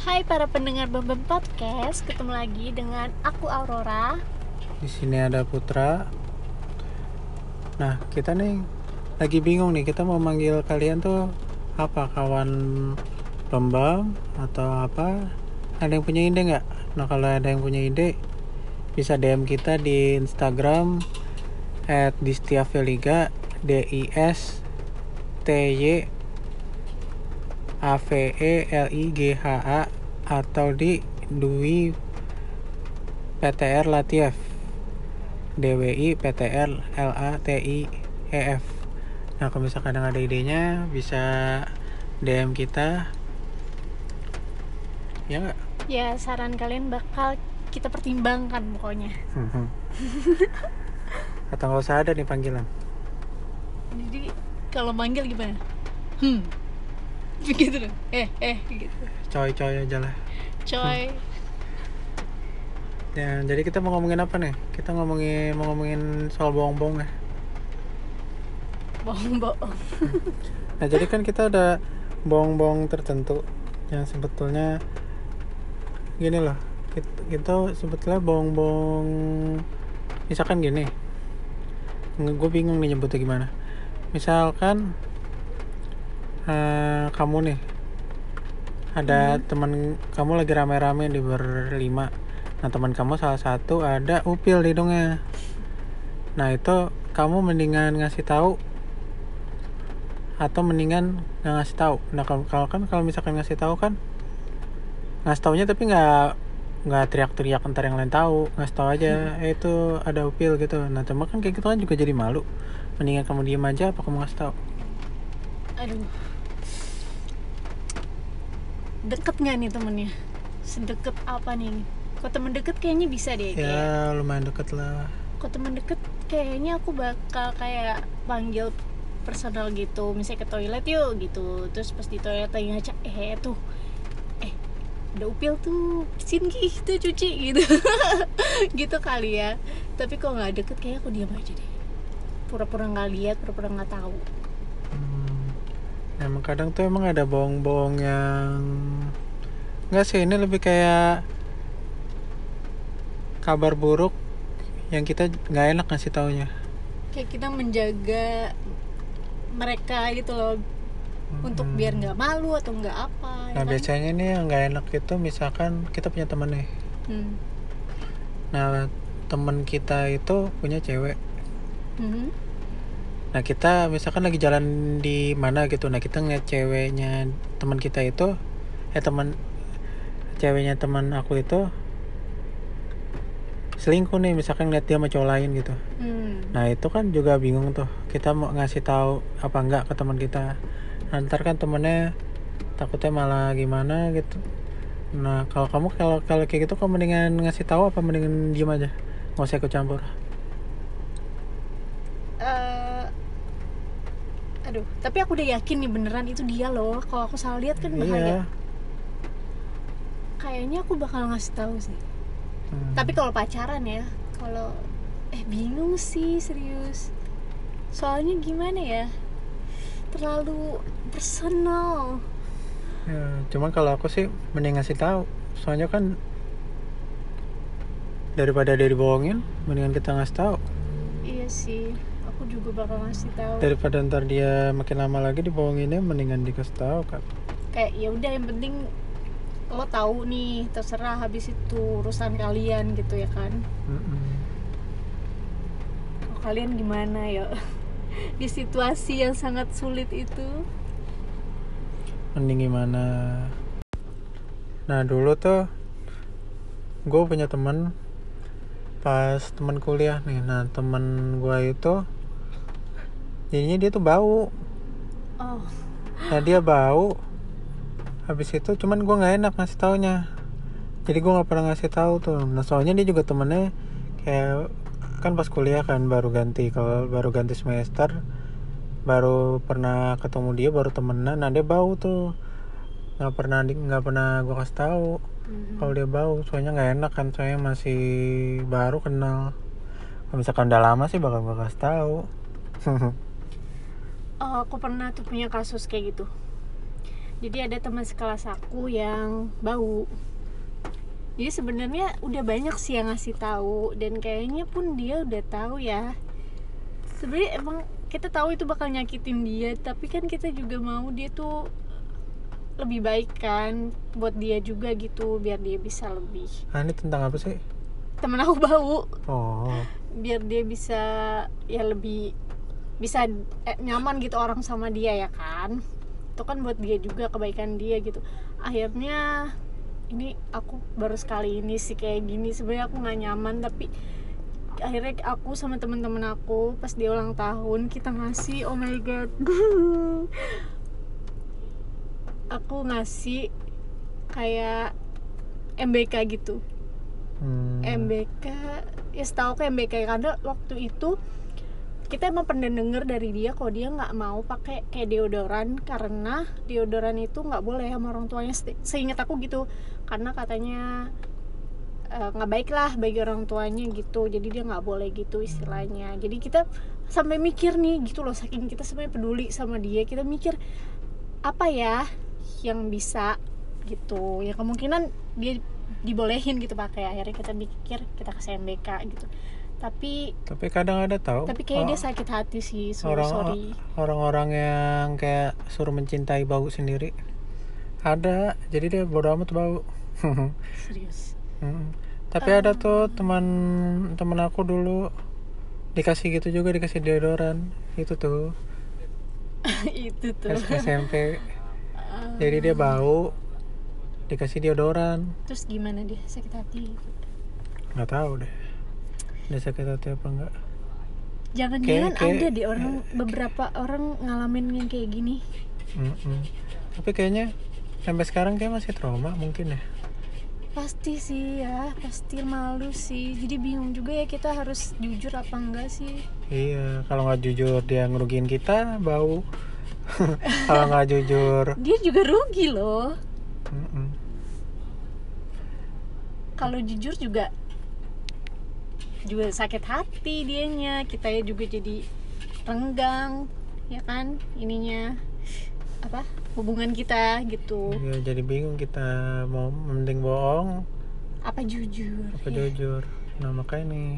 Hai para pendengar Bembem Podcast, ketemu lagi dengan aku Aurora. Di sini ada Putra. Nah, kita nih lagi bingung nih, kita mau manggil kalian tuh apa? Kawan Bambam atau apa? Ada yang punya ide nggak? Nah, kalau ada yang punya ide, bisa DM kita di Instagram at distiaveliga D I S T Y A V E L I G H A atau di Dwi PTR Latief DWI PTR L A T I E F Nah kalau misalkan ada idenya bisa DM kita Ya nggak? Ya, saran kalian bakal kita pertimbangkan pokoknya. Atau nggak usah ada nih panggilan Jadi kalau manggil gimana? Hmm. Begitu dong. Eh, eh gitu. Coy-coy aja lah Coy. Ya, jadi kita mau ngomongin apa nih? Kita ngomongin mau ngomongin soal bohong-bohong ya. Bohong-bohong. Nah, jadi kan kita ada bohong-bohong tertentu yang sebetulnya gini loh. Kita, kita sebetulnya bohong-bohong misalkan gini. Gue bingung nih nyebutnya gimana. Misalkan eh, kamu nih. Ada teman kamu lagi rame-rame di berlima. Nah, teman kamu salah satu ada upil di hidungnya. Nah, itu kamu mendingan ngasih tahu atau mendingan nggak ngasih tahu? Nah kalau kalau kan kalau misalkan ngasih tahu kan ngasih taunya tapi nggak nggak teriak-teriak ntar yang lain tahu. Ngasih tahu aja eh, itu ada upil gitu. Nah cuma kan kayak gitu kan juga jadi malu. Mendingan kamu diem aja apa kamu ngasih tahu? Aduh. Deket nggak nih temennya? Sedekat apa nih? Kok temen deket kayaknya bisa deh. kayak- ya lumayan deket lah kok temen deket kayaknya aku bakal kayak panggil personal gitu misalnya ke toilet yuk gitu terus pas di toilet lagi ngaca eh tuh eh ada upil tuh bersihin gitu cuci gitu gitu kali ya tapi kok nggak deket kayak aku diam aja deh pura-pura nggak lihat pura-pura nggak tahu. Emang kadang tuh emang ada bohong-bohong yang nggak sih ini lebih kayak kabar buruk yang kita nggak enak ngasih taunya kayak kita menjaga mereka gitu loh untuk Hmm. biar nggak malu atau nggak apa ya Nah kan? biasanya nih yang nggak enak itu misalkan kita punya temen nih. Hmm. Nah temen kita itu punya cewek. Mhm. Nah kita misalkan lagi jalan di mana gitu. Nah kita ngeliat ceweknya teman kita itu, eh teman ceweknya teman aku itu selingkuh nih misalkan ngeliat dia sama cowok lain gitu. Hmm. Nah itu kan juga bingung tuh. Kita mau ngasih tahu apa enggak ke teman kita. Nah, ntar kan temennya takutnya malah gimana gitu. Nah kalau kamu kalau kalau kayak gitu kamu mendingan ngasih tahu apa mendingan diem aja, nggak usah ikut campur. eh aduh tapi aku udah yakin nih beneran itu dia loh kalau aku salah lihat kan bahaya Iya. kayaknya aku bakal ngasih tahu sih Hmm. tapi kalau pacaran ya kalau eh bingung sih serius soalnya gimana ya terlalu personal Ya, cuman kalau aku sih mending ngasih tahu. Soalnya kan daripada dia dibohongin, mendingan kita ngasih tahu. iya sih aku juga bakal ngasih tahu Daripada ntar dia makin lama lagi dibohonginnya, mendingan dikasih tahu kan. kayak ya udah yang penting lo tahu nih terserah habis itu urusan kalian gitu ya kan Mm-mm. Oh, kalian gimana ya di situasi yang sangat sulit itu Mending gimana? Nah dulu tuh gue punya temen pas temen kuliah nih. Nah temen gue itu jadinya dia tuh bau. oh Nah dia bau. Habis itu cuman gue nggak enak ngasih taunya. Jadi gue nggak pernah ngasih tahu tuh. Nah soalnya dia juga temennya kayak kan pas kuliah kan baru ganti kalau baru ganti semester baru pernah ketemu dia baru temenan nah dia bau tuh nggak pernah nggak pernah gue kasih tahu Mhm. kalau dia bau soalnya nggak enak kan soalnya masih baru kenal kalau misalkan udah lama sih bakal gue kasih tahu Oh, aku pernah tuh punya kasus kayak gitu. Jadi ada teman sekelas aku yang bau. Jadi sebenarnya udah banyak sih yang ngasih tahu dan kayaknya pun dia udah tahu ya. Sebenarnya emang kita tahu itu bakal nyakitin dia tapi kan kita juga mau dia tuh lebih baik kan buat dia juga gitu biar dia bisa lebih. Ah, ini tentang apa sih? Temen aku bau. Oh. Biar dia bisa ya lebih bisa eh, nyaman gitu orang sama dia ya kan? Itu kan buat dia juga kebaikan dia gitu. Akhirnya ini aku baru sekali ini sih kayak gini. Sebenarnya aku nggak nyaman tapi akhirnya aku sama teman-teman aku pas dia ulang tahun kita ngasih oh my god. Aku ngasih kayak MBK gitu. Hmm. MBK ya setahu aku MBK karena waktu itu kita emang pernah denger dari dia kalau dia nggak mau pakai kayak deodoran karena deodoran itu nggak boleh sama orang tuanya. Se- seingat aku gitu. Karena katanya eh, nggak baik lah bagi orang tuanya gitu. Jadi dia nggak boleh gitu istilahnya. Jadi kita sampai mikir nih gitu loh. Saking kita sebenarnya peduli sama dia kita mikir apa ya yang bisa gitu? Ya kemungkinan dia dibolehin gitu pakai akhirnya kita mikir kita kasih MBK gitu tapi tapi kadang ada tahu tapi kayak oh, dia sakit hati sih sorry orang sorry. orang-orang yang kayak suruh mencintai bau sendiri. Ada jadi dia bodo amat bau. Serius? Mm. tapi ada tuh teman teman aku dulu dikasih gitu juga dikasih deodoran. Itu tuh. Itu tuh. SMP. Jadi dia bau dikasih deodoran. Terus gimana dia? Sakit hati? Nggak tahu deh dia sakit hati apa enggak? Jangan-jangan Kayak- kayak- ada di orang beberapa orang ngalamin yang kayak gini. Mm-mm. tapi kayaknya sampai sekarang kayak masih trauma mungkin ya. Pasti sih ya pasti malu sih. Jadi bingung juga ya kita harus jujur apa enggak sih? Iya kalau nggak jujur dia ngerugiin kita bau. Kalau nggak jujur. Dia juga rugi loh. Mm-mm. kalau jujur juga juga sakit hati dianya kita ya juga jadi renggang ya kan? Ininya apa hubungan kita gitu. Ya jadi bingung kita mau mending bohong. Apa jujur apa ya. jujur? Nah makanya nih.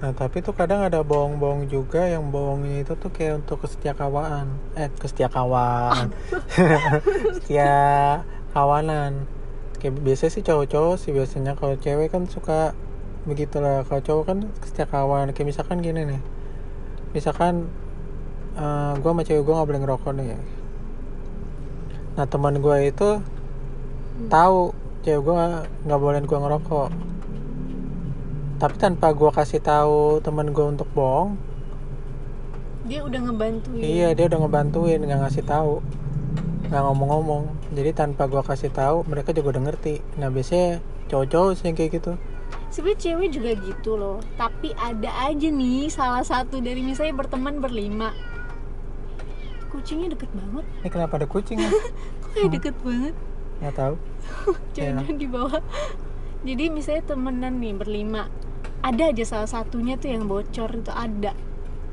Nah tapi tuh kadang ada bohong-bohong juga yang bohongnya itu tuh kayak untuk kesetiakawan eh kesetiakawan setia kawanan kayak biasanya sih cowok-cowok sih biasanya kalau cewek kan suka begitulah. Kalau cowok kan setia kawan kayak misalkan gini nih. Misalkan eh gue sama cewek gue nggak boleh ngerokok nih. Nah teman gue itu tahu cewek gue nggak boleh gue ngerokok. Tapi tanpa gue kasih tahu teman gue untuk bohong dia udah ngebantuin. Iya dia udah ngebantuin nggak ngasih tahu nggak ngomong-ngomong. Jadi tanpa gue kasih tahu mereka juga udah ngerti. Nah biasanya cowok-cowok sih kayak gitu. Sebenarnya cewek juga gitu loh. Tapi ada aja nih salah satu dari misalnya berteman berlima. Kucingnya deket banget. Ini kenapa ada kucing ya? Kok kayak deket banget? Nggak tahu. Jangan di bawah. Jadi misalnya temenan nih berlima. Ada aja salah satunya tuh yang bocor itu ada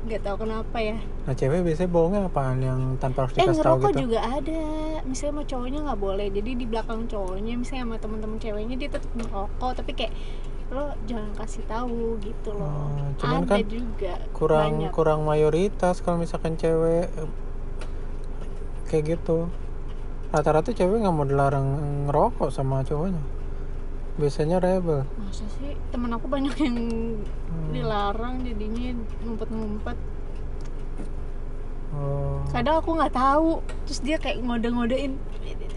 nggak tahu kenapa ya. Nah cewek biasanya bohongnya apaan? Yang tanpa harus eh dikasih tahu ngerokok gitu? juga ada. Misalnya sama cowoknya nggak boleh. Jadi di belakang cowoknya misalnya sama teman-teman ceweknya dia tetap merokok tapi kayak lo jangan kasih tahu gitu loh. Oh, cuman ada kan juga. kurang banyak. kurang mayoritas kalau misalkan cewek eh, kayak gitu. Rata-rata cewek nggak mau dilarang ngerokok sama cowoknya biasanya rebel. Masa sih? Temen aku banyak yang Hmm. dilarang jadinya ngumpet-ngumpet. Oh. kadang aku nggak tahu terus dia kayak ngode-ngodein.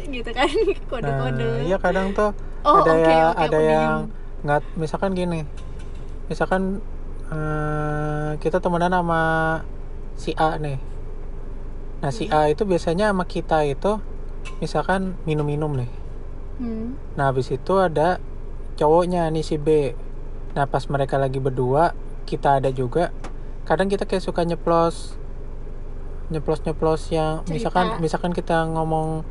Gitu kan nah kode-kode iya kadang tuh Oh, ada oke, ya oke, ada yang nggak misalkan gini. Misalkan eh, kita temenan sama si A nih. Nah si A itu biasanya sama kita itu misalkan minum-minum nih. Hmm. Nah habis itu ada cowoknya nih si B. Nah pas mereka lagi berdua kita ada juga. Kadang kita kayak suka nyeplos nyeplos nyeplos yang Cerita. misalkan misalkan kita ngomong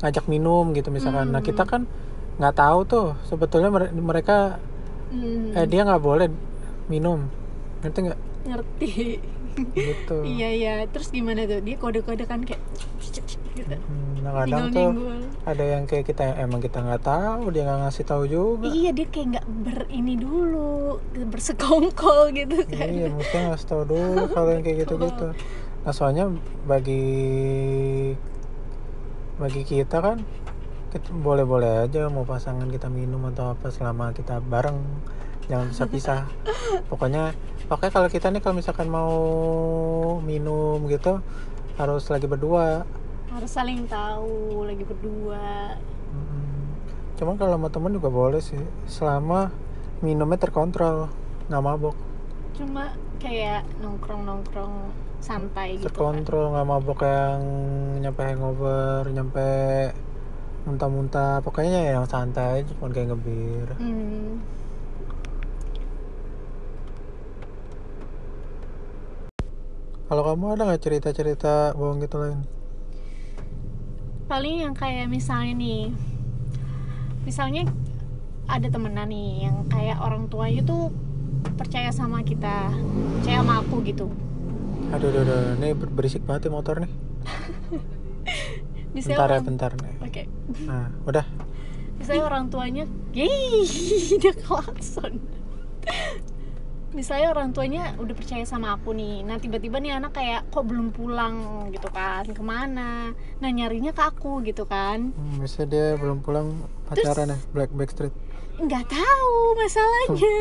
ngajak minum gitu misalkan. Nah Hmm. kita kan nggak tahu tuh sebetulnya mere- mereka Hmm. eh dia nggak boleh minum ngerti nggak? ngerti gitu iya iya. Terus gimana tuh? Dia kode-kode kan kayak gitu. Hmm, nah kadang tuh ada yang kayak kita emang kita nggak tahu dia nggak ngasih tahu juga. Iya dia kayak nggak ber ini dulu bersekongkol gitu kan. iya mesti ngasih tahu dulu kalau yang kayak gitu gitu nah soalnya bagi bagi kita kan boleh-boleh aja mau pasangan kita minum atau apa selama kita bareng. Jangan pisah-pisah pokoknya pokoknya kalau kita nih kalau misalkan mau minum gitu harus lagi berdua harus saling tahu lagi berdua Mm-mm. cuman kalau sama temen juga boleh sih selama minumnya terkontrol nggak mabok cuma kayak nongkrong nongkrong santai gitu kan. terkontrol nggak mabok yang nyampe hangover nyampe muntah-muntah pokoknya yang santai cuma kayak ngebir Hmm. Kalau kamu ada nggak cerita-cerita bohong gitu lain? Paling yang kayak misalnya nih misalnya ada temenan nih yang kayak orang tuanya tuh percaya sama kita percaya sama aku gitu. Aduh aduh, aduh. ini ber- berisik banget ya motor nih. Bentar ya bentar nih. Oke. Nah udah. Misalnya orang tuanya Yeay, dia klakson misalnya orang tuanya udah percaya sama aku nih nah tiba-tiba nih anak kayak kok belum pulang? gitu kan ke mana? Nah nyarinya ke aku gitu kan. Hmm, misalnya dia belum pulang pacaran ya Black Backstreet. Nggak tahu masalahnya.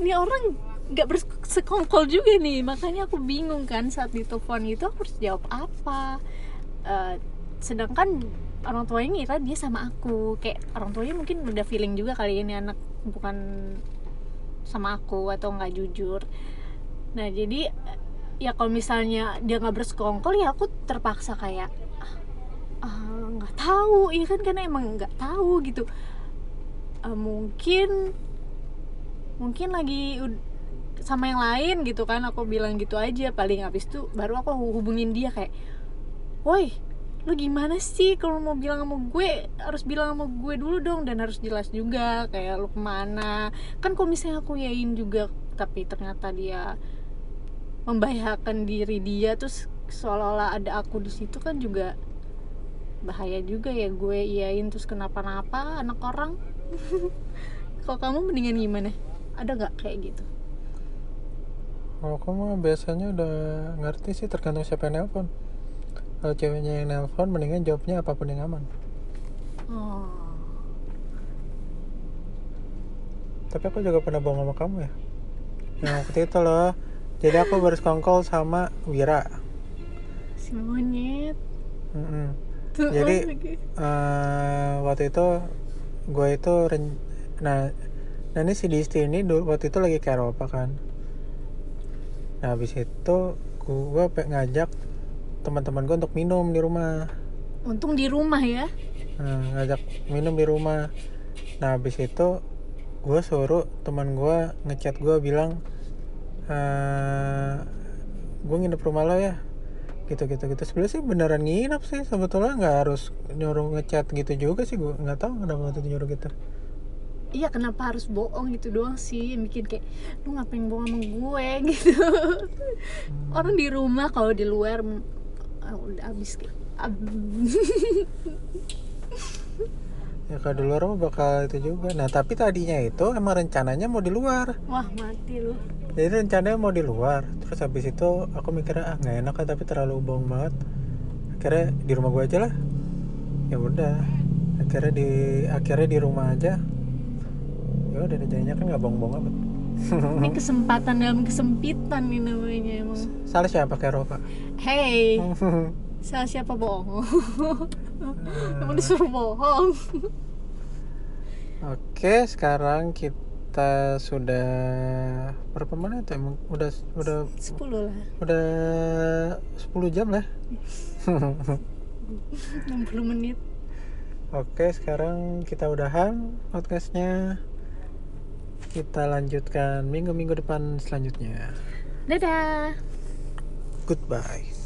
Ini orang nggak bersekongkol juga nih. Makanya aku bingung kan saat ditelepon itu aku harus jawab apa. Eh, sedangkan orang tuanya ngira dia sama aku. Kayak orang tuanya mungkin udah feeling juga kali ini anak bukan sama aku atau nggak jujur. Nah jadi ya kalau misalnya dia nggak bersekongkol ya aku terpaksa kayak "Ah, nggak tahu iya kan karena emang nggak tahu gitu. Eh, mungkin mungkin lagi sama yang lain gitu kan aku bilang gitu aja. Paling habis itu baru aku hubungin dia kayak woi lu gimana sih kalau mau bilang sama gue harus bilang sama gue dulu dong dan harus jelas juga kayak lu ke mana. Kan kalau misalnya aku yain juga tapi ternyata dia membahayakan diri dia terus seolah-olah ada aku di situ kan juga bahaya juga ya gue iyain terus kenapa-napa anak orang. Kalau kamu mendingan gimana? Ada nggak kayak gitu? Kalau kamu biasanya udah ngerti sih tergantung siapa yang nelpon kalau ceweknya yang nelpon mendingan jawabnya apa pun yang aman. Oh. Tapi aku juga pernah bohong sama kamu ya? Yang waktu itu loh. Jadi aku bersekongkol sama Wira. Si monyet. Tuh, Jadi-. Eh, waktu itu gue itu ren- nah nah ini si Disti ini dulu waktu itu lagi ke Eropa kan. Nah habis itu gue ngajak teman-teman gue untuk minum di rumah. Untung di rumah ya. Nah, ngajak minum di rumah. Nah habis itu gue suruh teman gue ngechat gue bilang eh gue nginep rumah lo ya. Gitu gitu gitu. Sebenarnya sih beneran nginep sih. Sebetulnya nggak harus nyuruh ngechat gitu juga sih gue nggak tahu kenapa waktu itu nyuruh gitu. Iya kenapa harus bohong gitu doang sih. Yang bikin kayak lu ngapain bohong sama gue? Gitu. Orang di rumah kalau di luar ah, udah kayak ab- ya kalau di luar mah bakal itu juga. Nah tapi tadinya itu emang rencananya mau di luar. Wah mati lu. Jadi rencananya mau di luar. Terus habis itu aku mikirnya ah nggak enak kan tapi terlalu bohong banget. Akhirnya di rumah gue aja lah. Ya udah. Akhirnya di akhirnya di rumah aja. Ya udah jadinya kan nggak bohong-bohong amat. Ini kesempatan dalam kesempitan nih namanya emang. Salah siapa pakai Eropa hey. Salah siapa bohong? Emang disuruh bohong. Oke sekarang kita sudah berapa menit ya? Udah udah 10 lah. Udah 10 jam lah. 60 menit. Oke, sekarang kita udahan podcastnya. Kita lanjutkan minggu-minggu depan selanjutnya. dadah Goodbye.